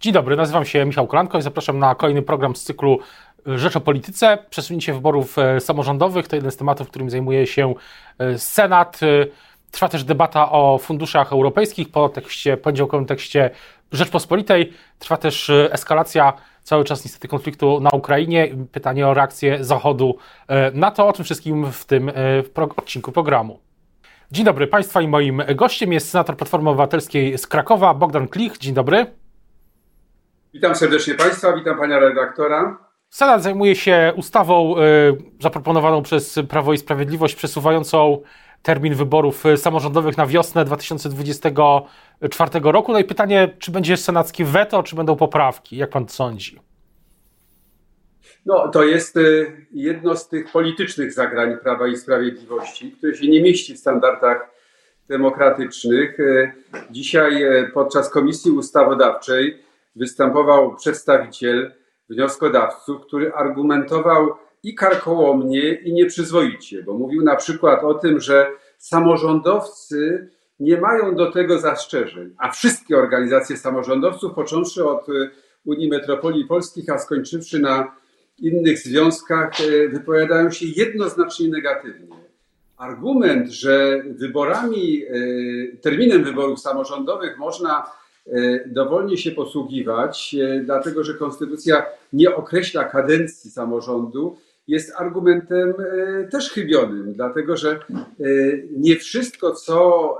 Dzień dobry, nazywam się Michał Kolanko i zapraszam na kolejny program z cyklu Rzecz o Polityce. Przesunięcie wyborów e, samorządowych to jeden z tematów, którym zajmuje się e, Senat. E, trwa też debata o funduszach europejskich po tekście, poniedziałkowym tekście Rzeczpospolitej. Trwa też eskalacja cały czas niestety konfliktu na Ukrainie. Pytanie o reakcję Zachodu na to, o czym wszystkim w tym odcinku programu. Dzień dobry Państwa i moim gościem jest senator Platformy Obywatelskiej z Krakowa, Bogdan Klich. Dzień dobry. Witam serdecznie Państwa, witam Pana redaktora. Senat zajmuje się ustawą y, zaproponowaną przez Prawo i Sprawiedliwość, przesuwającą termin wyborów y, samorządowych na wiosnę 2024 roku. No i pytanie, czy będzie senackie weto, czy będą poprawki? Jak pan sądzi? No, to jest y, jedno z tych politycznych zagrań Prawa i Sprawiedliwości, które się nie mieści w standardach demokratycznych. Dzisiaj podczas Komisji Ustawodawczej występował przedstawiciel wnioskodawców, który argumentował i karkołomnie, i nieprzyzwoicie, bo mówił na przykład o tym, że samorządowcy nie mają do tego zastrzeżeń, a wszystkie organizacje samorządowców, począwszy od Unii Metropolii Polskich, a skończywszy na innych związkach, e, wypowiadają się jednoznacznie negatywnie. Argument, że wyborami, e, terminem wyborów samorządowych można E, dowolnie się posługiwać, e, dlatego że konstytucja nie określa kadencji samorządu, jest argumentem e, też chybionym, dlatego że nie wszystko, co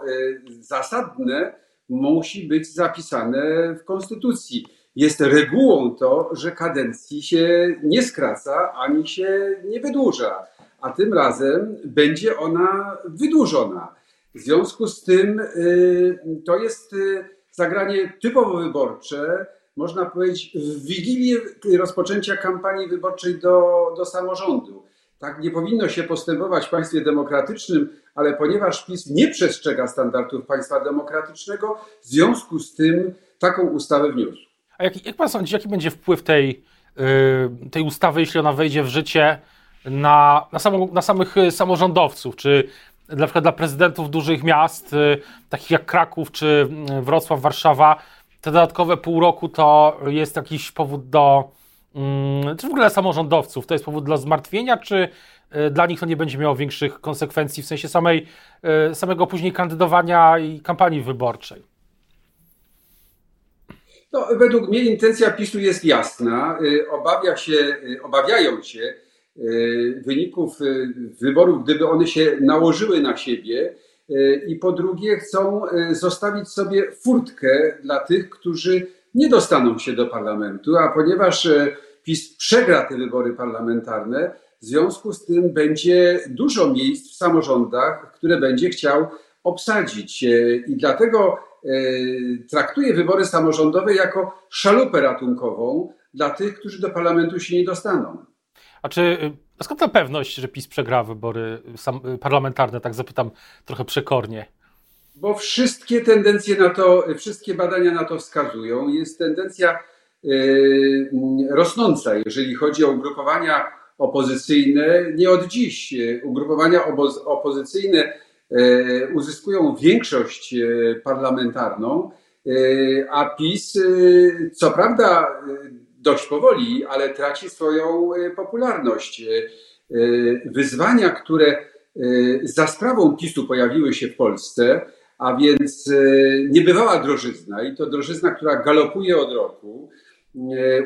zasadne, musi być zapisane w konstytucji. Jest regułą to, że kadencji się nie skraca ani się nie wydłuża, a tym razem będzie ona wydłużona. W związku z tym to jest zagranie typowo wyborcze, można powiedzieć, w wigilię rozpoczęcia kampanii wyborczej do, do samorządu. Tak nie powinno się postępować w państwie demokratycznym, ale ponieważ PiS nie przestrzega standardów państwa demokratycznego, w związku z tym taką ustawę wniósł. A jak, jak pan sądzi, jaki będzie wpływ tej, yy, tej ustawy, jeśli ona wejdzie w życie, na, na, samą, na samych samorządowców? Czy na przykład dla prezydentów dużych miast, y, takich jak Kraków czy y, Wrocław, Warszawa, te dodatkowe pół roku to jest jakiś powód do, mm, czy w ogóle samorządowców, to jest powód do zmartwienia, czy y, dla nich to nie będzie miało większych konsekwencji w sensie samej, samego później kandydowania i kampanii wyborczej? No, według mnie intencja PiSu jest jasna. Obawia się, obawiają się, wyników e, wyborów, gdyby one się nałożyły na siebie. E, I po drugie, chcą zostawić sobie furtkę dla tych, którzy nie dostaną się do parlamentu, a ponieważ PiS przegra te wybory parlamentarne, w związku z tym będzie dużo miejsc w samorządach, które będzie chciał obsadzić. I dlatego traktuje wybory samorządowe jako szalupę ratunkową dla tych, którzy do parlamentu się nie dostaną. A czy y, skąd ta pewność, że PiS przegra wybory y, parlamentarne? Tak zapytam trochę przekornie. Bo wszystkie tendencje na to, wszystkie badania na to wskazują. Jest tendencja yy, rosnąca, jeżeli chodzi o ugrupowania opozycyjne. Nie od dziś. Ugrupowania opozycyjne yy, uzyskują większość parlamentarną, a PiS, co prawda, dość powoli, ale traci swoją e, popularność. E, e, wyzwania, które za sprawą PiSu pojawiły się w Polsce, a więc niebywała drożyzna i to drożyzna, która galopuje od roku,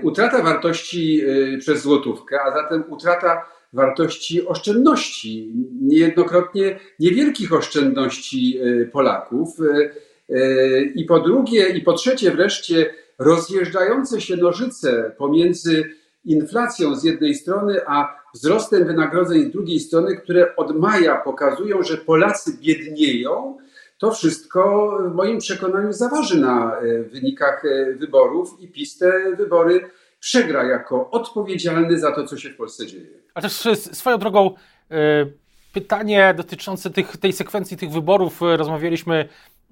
utrata wartości przez złotówkę, a zatem utrata wartości oszczędności, niejednokrotnie niewielkich oszczędności Polaków. I po drugie, i po trzecie wreszcie rozjeżdżające się nożyce pomiędzy inflacją z jednej strony, a wzrostem wynagrodzeń z drugiej strony, które od maja pokazują, że Polacy biednieją, to wszystko w moim przekonaniu zaważy na e, wynikach e, wyborów i PiS te wybory przegra jako odpowiedzialny za to, co się w Polsce dzieje. A też swoją drogą e, pytanie dotyczące tych, tej sekwencji tych wyborów, rozmawialiśmy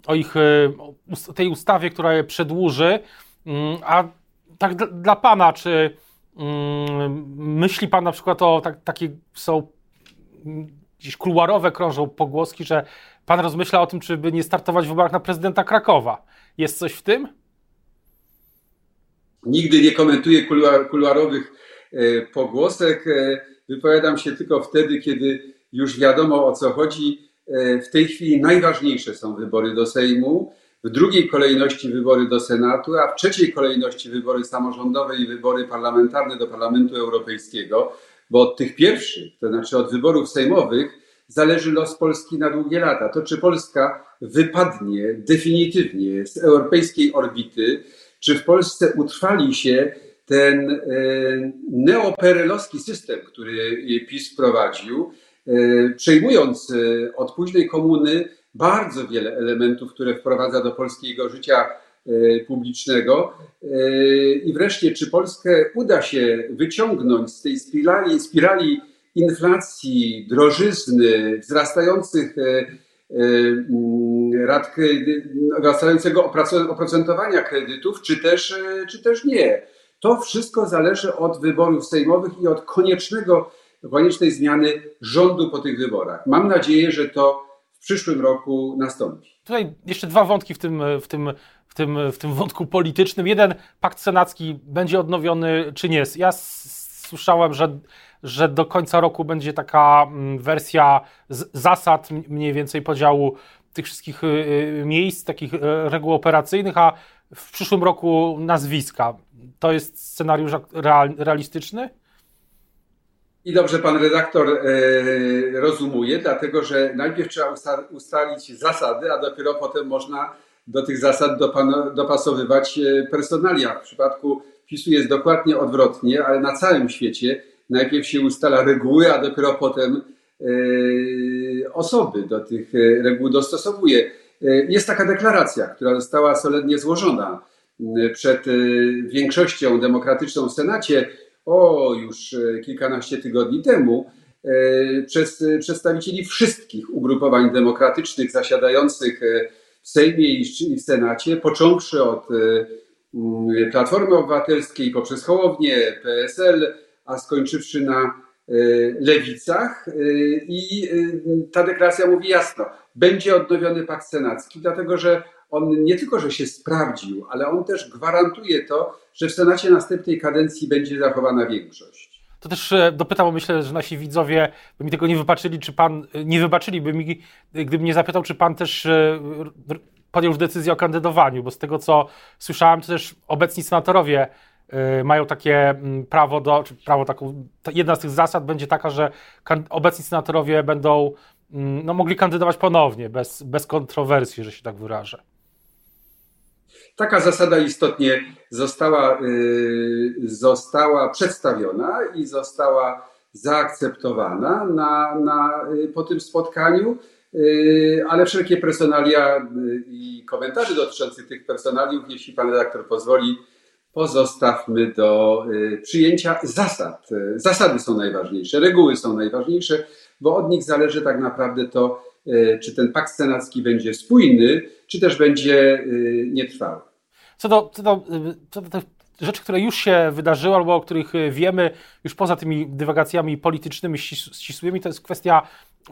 o ich, o tej ustawie, która je przedłuży. Mm, a tak dla Pana, czy mm, myśli Pan na przykład o tak, takie są gdzieś kuluarowe krążą pogłoski, że Pan rozmyśla o tym, czy by nie startować w wyborach na prezydenta Krakowa. Jest coś w tym? Nigdy nie komentuję kuluarowych pogłosek. Wypowiadam się tylko wtedy, kiedy już wiadomo o co chodzi. W tej chwili najważniejsze są wybory do Sejmu w drugiej kolejności wybory do Senatu, a w trzeciej kolejności wybory samorządowe i wybory parlamentarne do Parlamentu Europejskiego, bo od tych pierwszych, to znaczy od wyborów sejmowych, zależy los Polski na długie lata. To, czy Polska wypadnie definitywnie z europejskiej orbity, czy w Polsce utrwali się ten e, neoperelowski system, który PiS wprowadził, e, przejmując e, od późnej komuny bardzo wiele elementów, które wprowadza do polskiego życia e, publicznego. E, I wreszcie, czy Polskę uda się wyciągnąć z tej spirali, spirali inflacji, drożyzny, wzrastających e, mm, wzrastającego oprocentowania kredytów, czy też, czy też nie. To wszystko zależy od wyborów sejmowych i od koniecznego, koniecznej zmiany rządu po tych wyborach. Mam nadzieję, że to w przyszłym roku nastąpi. Tutaj jeszcze dwa wątki w tym, w tym, w tym, w tym wątku politycznym. Jeden, pakt senacki będzie odnowiony czy nie? Ja słyszałem, że, że do końca roku będzie taka mm, wersja zasad mniej więcej podziału tych wszystkich y, y, miejsc, takich y, reguł operacyjnych, a w przyszłym roku nazwiska. To jest scenariusz realistyczny? I dobrze pan redaktor e, rozumuje, dlatego że najpierw trzeba ustalić zasady, a dopiero potem można do tych zasad dopasowywać e, personalia. W przypadku PiSu jest dokładnie odwrotnie, ale na całym świecie najpierw się ustala reguły, a dopiero potem e, osoby do tych reguł dostosowuje. Jest taka deklaracja, która została solennie złożona przed większością demokratyczną w Senacie o już e, kilkanaście tygodni temu e, przez e, przedstawicieli wszystkich ugrupowań demokratycznych zasiadających w Sejmie i w Senacie, począwszy od Platformy Obywatelskiej poprzez Hołownię, PSL, a skończywszy na lewicach. I ta deklaracja mówi jasno, będzie odnowiony pakt senacki, dlatego że on nie tylko, że się sprawdził, ale on też gwarantuje to, że w Senacie następnej kadencji będzie zachowana większość. To też e, dopytał, myślę, że nasi widzowie by mi tego nie wybaczyli, czy pan, e, nie wybaczyliby mi, gdybym nie zapytał, czy pan też e, podjął już decyzję o kandydowaniu, bo z tego, co słyszałem, to też obecni senatorowie mają takie mm, prawo do, prawo taką, jedna z tych zasad będzie taka, że obecni senatorowie będą mm, no, mogli kandydować ponownie, bez, bez kontrowersji, że się tak wyrażę. Taka zasada istotnie została, y, została przedstawiona i została zaakceptowana na, na, y, po tym spotkaniu, y, ale wszelkie personalia i komentarze dotyczące tych personaliów, jeśli pan redaktor pozwoli, pozostawmy do przyjęcia zasad. Zasady są najważniejsze, reguły są najważniejsze, bo od nich zależy tak naprawdę to, czy ten pakt senacki będzie spójny, czy też będzie nietrwały. Co do, co do, co do tych rzeczy, które już się wydarzyły, albo o których wiemy, już poza tymi dywagacjami politycznymi ścisłymi, to jest kwestia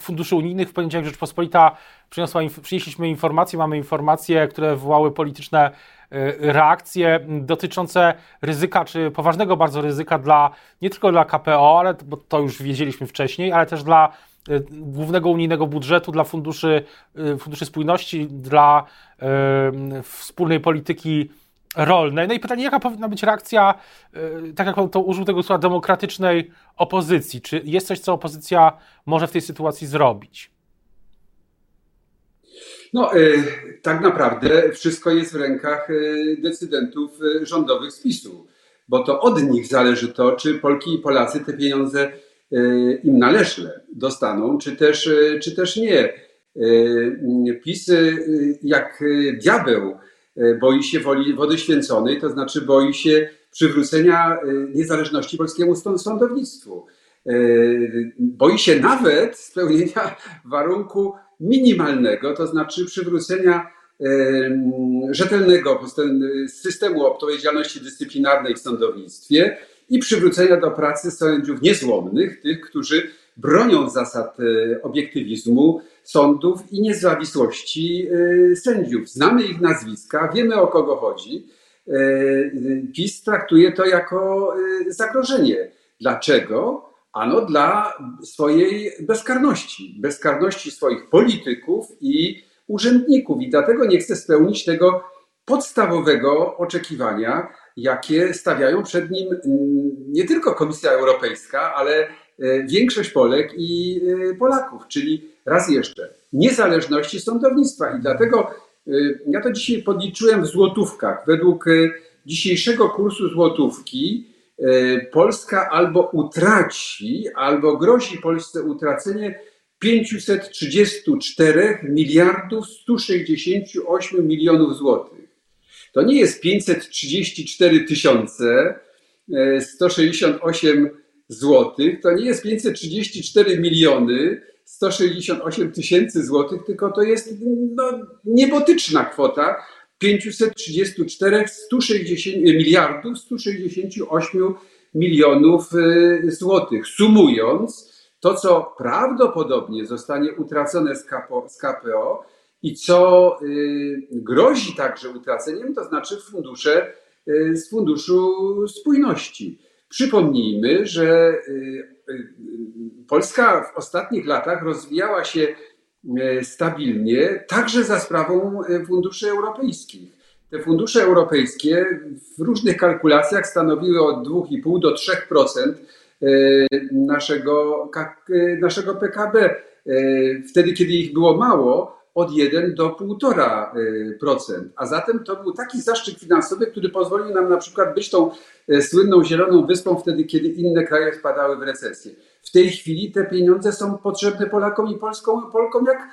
funduszy unijnych. W poniedziałek Rzeczpospolita przyniosła, przynieśliśmy informacje, mamy informacje, które wywołały polityczne y, reakcje dotyczące ryzyka, czy poważnego bardzo ryzyka dla, nie tylko dla KPO, ale, bo to już wiedzieliśmy wcześniej, ale też dla y, głównego unijnego budżetu, dla funduszy, y, funduszy spójności, dla wspólnej polityki rolnej. No i pytanie, jaka powinna być reakcja, tak jak pan to użył tego słowa, demokratycznej opozycji? Czy jest coś, co opozycja może w tej sytuacji zrobić? No, e, tak naprawdę wszystko jest w rękach e, decydentów rządowych z PiSu, bo to od nich zależy to, czy Polki i Polacy te pieniądze im należne dostaną, czy też, czy też nie. PiS jak diabeł boi się woli, wody święconej, to znaczy boi się przywrócenia niezależności polskiemu sądownictwu. Boi się nawet spełnienia warunku minimalnego, to znaczy przywrócenia rzetelnego systemu odpowiedzialności dyscyplinarnej w sądownictwie i przywrócenia do pracy sędziów niezłomnych, tych, którzy bronią zasad obiektywizmu, sądów i niezawisłości y, sędziów. Znamy ich nazwiska, wiemy o kogo chodzi. PiS traktuje to jako zagrożenie. Dlaczego? Ano dla swojej bezkarności, bezkarności swoich polityków i urzędników. I dlatego nie chce spełnić tego podstawowego oczekiwania, jakie stawiają przed nim mm, nie tylko Komisja Europejska, ale e, większość Polek i e, Polaków, czyli raz jeszcze niezależności sądownictwa. I dlatego e, ja to dzisiaj podliczyłem w złotówkach. Według dzisiejszego kursu złotówki Polska albo utraci, albo grozi Polsce utracenie 534 miliardów 168 milionów złotych. To nie jest 534 tysiące 168 złotych, to nie jest 534 miliony 168 tysięcy złotych, tylko to jest no, niebotyczna kwota 534 160 miliardów 168 milionów y, złotych. Sumując, to co prawdopodobnie zostanie utracone z KPO, z KPO i co y, grozi także utraceniem, to znaczy fundusze z Funduszu Spójności. Przypomnijmy, że Polska w ostatnich latach rozwijała się stabilnie, także za sprawą funduszy europejskich. Te fundusze europejskie w różnych kalkulacjach stanowiły od 2,5 do 3% E, naszego, e, naszego PKB. E, wtedy, kiedy ich było mało, od 1 do 1,5%. A zatem to był taki zaszczyt finansowy, który pozwolił nam na przykład być tą słynną zieloną wyspą wtedy, kiedy inne kraje wpadały w recesję. W tej chwili te pieniądze są potrzebne Polakom i Polską, Polkom jak,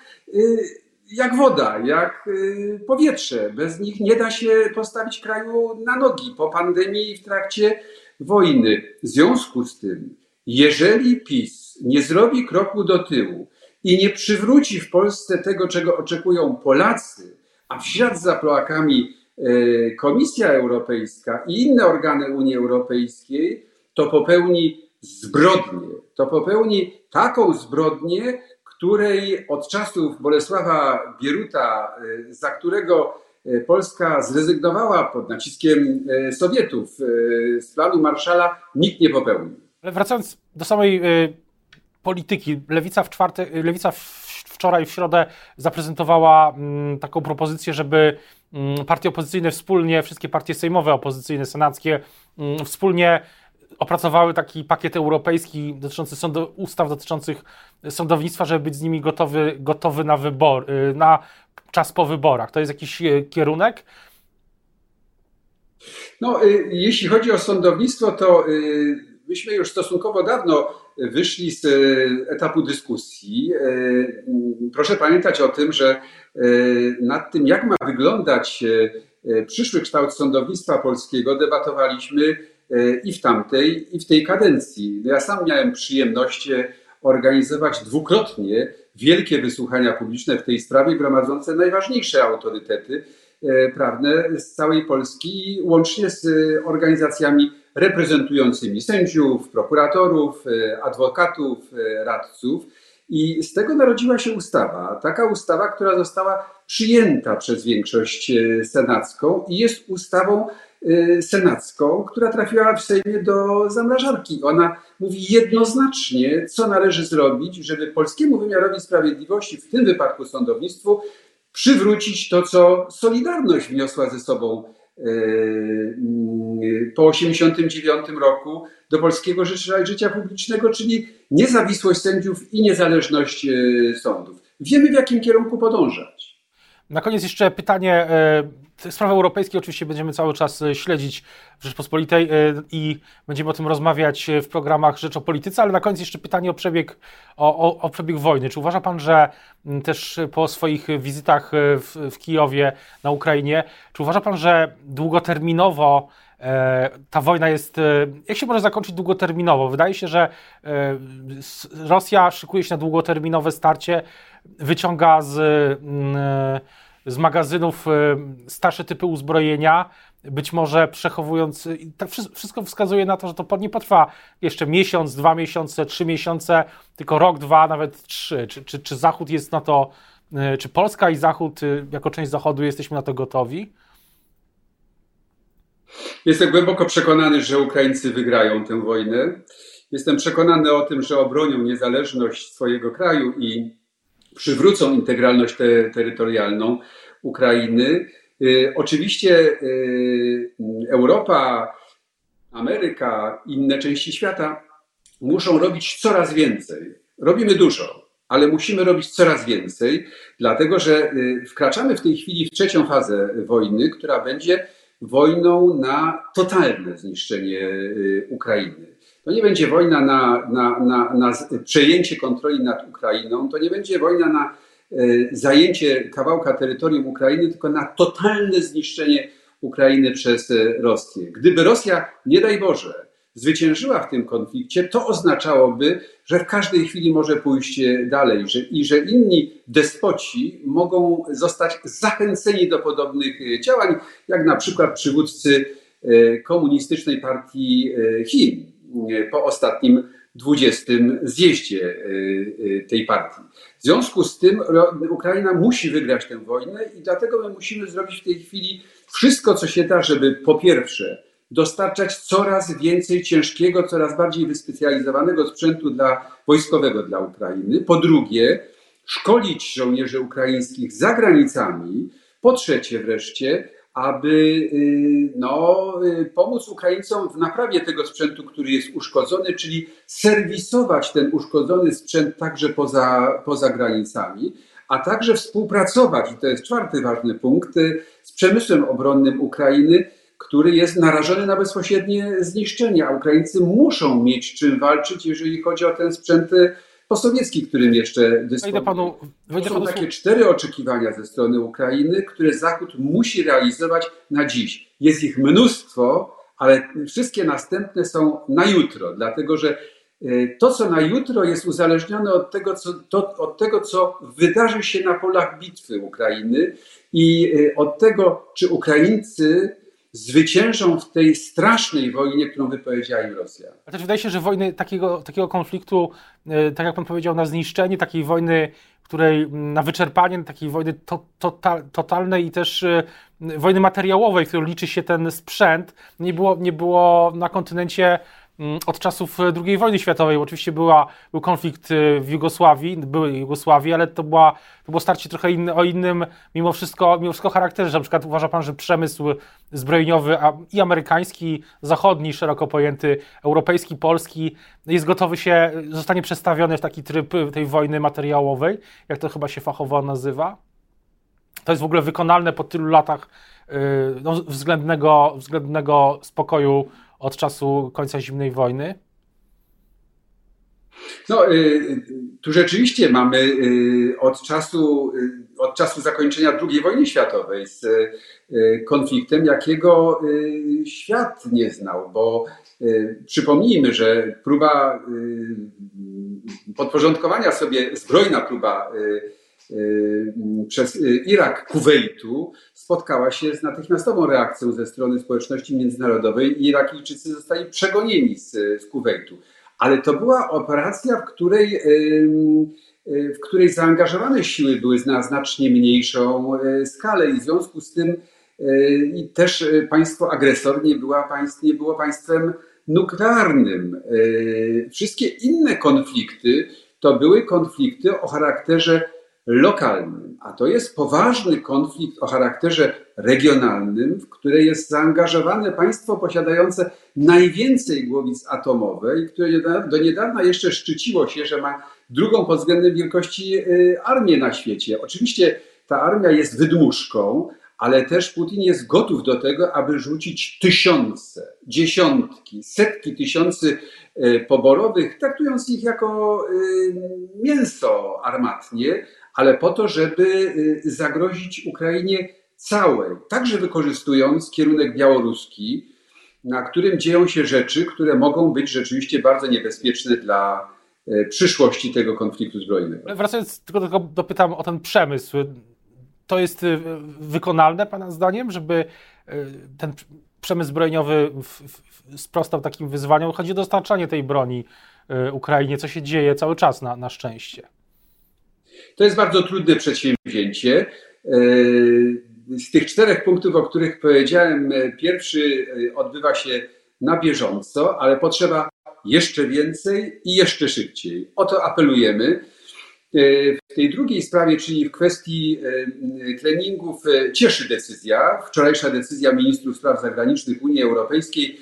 jak woda, jak powietrze. Bez nich nie da się postawić kraju na nogi. Po pandemii i w trakcie wojny. W związku z tym, jeżeli PiS nie zrobi kroku do tyłu i nie przywróci w Polsce tego, czego oczekują Polacy, a w ślad za Polakami e, Komisja Europejska i inne organy Unii Europejskiej, to popełni zbrodnię. To popełni taką zbrodnię, której od czasów Bolesława Bieruta, e, za którego E, Polska zrezygnowała pod naciskiem e, Sowietów z planu Marszala, nikt nie popełnił. Ale wracając do samej polityki, Lewica, w czwartek, Lewica wczoraj w środę zaprezentowała mm, taką propozycję, żeby mm, partie opozycyjne wspólnie, wszystkie partie sejmowe, opozycyjne, senackie, mm, wspólnie opracowały taki pakiet europejski dotyczący sądu, ustaw dotyczących sądownictwa, żeby być z nimi gotowy, gotowy na wybor, na czas po wyborach. To jest jakiś e, kierunek? No, e, jeśli chodzi o sądownictwo, to myśmy już stosunkowo dawno wyszli z etapu dyskusji. Proszę pamiętać o tym, że nad tym, jak ma wyglądać przyszły kształt sądownictwa polskiego, debatowaliśmy i w tamtej, i w tej kadencji. Ja sam miałem przyjemność organizować dwukrotnie wielkie wysłuchania publiczne w tej sprawie, gromadzące najważniejsze autorytety e, prawne z całej Polski, łącznie z organizacjami reprezentującymi sędziów, prokuratorów, e, adwokatów, e, radców. I z tego narodziła się ustawa. Taka ustawa, która została przyjęta przez większość senacką i jest ustawą Y, senacką, która trafiła w Sejmie do zamrażarki. Ona mówi jednoznacznie, co należy zrobić, żeby polskiemu wymiarowi sprawiedliwości, w tym wypadku sądownictwu, przywrócić to, co Solidarność wniosła ze sobą y, po 1989 roku do polskiego życia, publicznego, czyli niezawisłość sędziów i niezależność sądów. Wiemy, w jakim kierunku podążać. Na koniec jeszcze pytanie Sprawy europejskie oczywiście będziemy cały czas e, śledzić w Rzeczpospolitej e, i będziemy o tym rozmawiać e, w programach Rzecz o Polityce, ale na koniec jeszcze pytanie o przebieg, o, o, o przebieg wojny. Czy uważa Pan, że też po swoich wizytach w, w Kijowie, na Ukrainie, czy uważa Pan, że długoterminowo ta wojna jest. Jak się może zakończyć długoterminowo? Wydaje się, że Rosja szykuje się na długoterminowe starcie, wyciąga z z magazynów e, starsze typy uzbrojenia, być może przechowując. Tak wszystko wskazuje na to, że to nie potrwa jeszcze miesiąc, dwa miesiące, trzy miesiące, tylko rok, dwa, nawet trzy. Czy, czy, czy Zachód jest na to, e, czy Polska i Zachód, e, jako część Zachodu, jesteśmy na to gotowi? Jestem głęboko przekonany, że Ukraińcy wygrają tę wojnę. Jestem przekonany o tym, że obronią niezależność swojego kraju i przywrócą integralność te, terytorialną Ukrainy. Y, oczywiście y, Europa, Ameryka, inne części świata muszą robić coraz więcej. Robimy dużo, ale musimy robić coraz więcej, dlatego że y, wkraczamy w tej chwili w trzecią fazę wojny, która będzie wojną na totalne zniszczenie Ukrainy. To nie będzie wojna na, na, na, na przejęcie kontroli nad Ukrainą, to nie będzie wojna na e, zajęcie kawałka terytorium Ukrainy, tylko na totalne zniszczenie Ukrainy przez e, Rosję. Gdyby Rosja, nie daj Boże, zwyciężyła w tym konflikcie, to oznaczałoby, że w każdej chwili może pójść dalej że, i że inni despoci mogą zostać zachęceni do podobnych e, działań, jak na przykład przywódcy komunistycznej partii Chin po ostatnim 20 zjeździe tej partii. W związku z tym Ukraina musi wygrać tę wojnę i dlatego my musimy zrobić w tej chwili wszystko, co się da, żeby po pierwsze dostarczać coraz więcej ciężkiego, coraz bardziej wyspecjalizowanego sprzętu dla wojskowego dla Ukrainy. Po drugie, szkolić żołnierzy ukraińskich za granicami. Po trzecie wreszcie, aby y, no, y, pomóc Ukraińcom w naprawie tego sprzętu, który jest uszkodzony, czyli serwisować ten uszkodzony sprzęt także poza, poza granicami, a także współpracować, i to jest czwarty ważny punkt, y, z przemysłem obronnym Ukrainy, który jest narażony na bezpośrednie zniszczenie, a Ukraińcy muszą mieć czym walczyć, jeżeli chodzi o ten sprzęt posowiecki, którym jeszcze dysponuje. Panu, to są panu... takie cztery oczekiwania ze strony Ukrainy, które Zachód musi realizować na dziś. Jest ich mnóstwo, ale wszystkie następne są na jutro, dlatego że e, to, co na jutro jest uzależnione od tego, co, to, od tego, co wydarzy się na polach bitwy Ukrainy i e, od tego, czy Ukraińcy zwyciężą w tej strasznej wojnie, którą wypowiedziała im Rosja. A też wydaje się, że wojny takiego, takiego konfliktu, e, tak jak pan powiedział, na zniszczenie, takiej wojny, której na wyczerpanie, takiej wojny to, to, totalnej i też e, wojny materiałowej, w której liczy się ten sprzęt, nie było, nie było na kontynencie od czasów e, II wojny światowej. Oczywiście była, był konflikt e, w Jugosławii, były Jugosławii, ale to, była, to było starcie trochę o innym mimo wszystko, mimo wszystko charakterze. Na przykład uważa pan, że przemysł zbrojeniowy i amerykański, zachodni, szeroko pojęty, europejski, polski jest gotowy się, zostanie przestawiony w taki tryb tej wojny materiałowej, jak to chyba się fachowo nazywa. To jest w ogóle wykonalne po tylu latach e, no, względnego, względnego spokoju od czasu końca zimnej wojny? No, y, tu rzeczywiście mamy y, od czasu, y, od czasu zakończenia II wojny światowej z konfliktem, jakiego świat nie znał, bo przypomnijmy, że próba podporządkowania sobie, zbrojna próba przez y, Irak Kuwejtu spotkała się z natychmiastową reakcją ze strony społeczności międzynarodowej Irakijczycy zostali przegonieni z, z Kuwejtu. Ale to była operacja, w której, y, w której zaangażowane siły były na znacznie mniejszą skalę i w związku z tym też państwo agresor nie, była państw, nie było państwem nuklearnym. Wszystkie inne konflikty to były konflikty o charakterze lokalnym, a to jest poważny konflikt o charakterze regionalnym, w które jest zaangażowane państwo posiadające najwięcej głowic atomowej, które do niedawna jeszcze szczyciło się, że ma drugą pod względem wielkości y, armię na świecie. Oczywiście ta armia jest wydmuszką, ale też Putin jest gotów do tego, aby rzucić tysiące, dziesiątki, setki tysięcy y, poborowych, traktując ich jako y, mięso armatnie, ale po to, żeby y, zagrozić Ukrainie całej, także wykorzystując kierunek białoruski, na którym dzieją się rzeczy, które mogą być rzeczywiście bardzo niebezpieczne dla y, przyszłości tego konfliktu zbrojnego. Wracając tylko, tylko dopytam o ten przemysł. To jest y, wykonalne Pana zdaniem, żeby ten przemysł zbrojeniowy sprostał takim wyzwaniom? Chodzi o dostarczanie tej broni Ukrainie, co się dzieje cały czas na, na szczęście. To jest bardzo trudne przedsięwzięcie. E, z tych czterech punktów, o których powiedziałem, pierwszy odbywa się na bieżąco, ale potrzeba jeszcze więcej i jeszcze szybciej. O to apelujemy. W tej drugiej sprawie, czyli w kwestii treningów, cieszy decyzja, wczorajsza decyzja ministrów spraw zagranicznych Unii Europejskiej,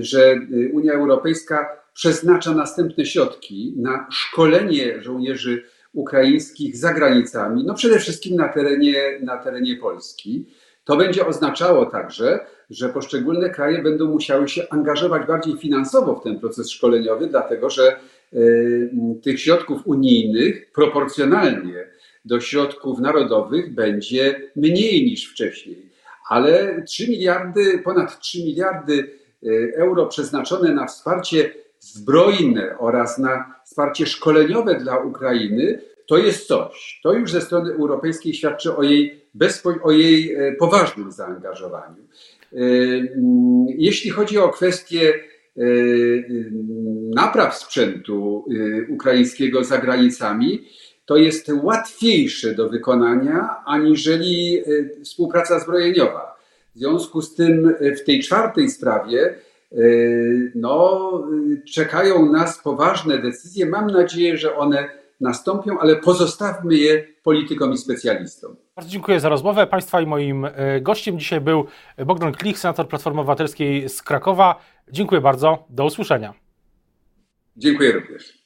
że Unia Europejska przeznacza następne środki na szkolenie żołnierzy ukraińskich za granicami, no przede wszystkim na terenie, na terenie Polski. To będzie oznaczało także, że poszczególne kraje będą musiały się angażować bardziej finansowo w ten proces szkoleniowy, dlatego że y, tych środków unijnych proporcjonalnie do środków narodowych będzie mniej niż wcześniej. Ale 3 miliardy, ponad 3 miliardy y, euro przeznaczone na wsparcie zbrojne oraz na wsparcie szkoleniowe dla Ukrainy, to jest coś. To już ze strony europejskiej świadczy o jej, bezpo, o jej e, poważnym zaangażowaniu. E, mm, jeśli chodzi o kwestię e, napraw sprzętu ukraińskiego za granicami, to jest łatwiejsze do wykonania aniżeli współpraca zbrojeniowa. W związku z tym w tej czwartej sprawie no, czekają nas poważne decyzje. Mam nadzieję, że one nastąpią, ale pozostawmy je politykom i specjalistom. Bardzo dziękuję za rozmowę. Państwa i moim e, gościem dzisiaj był Bogdan Klich, senator Platformy Obywatelskiej z Krakowa. Dziękuję bardzo. Do usłyszenia. Dziękuję również.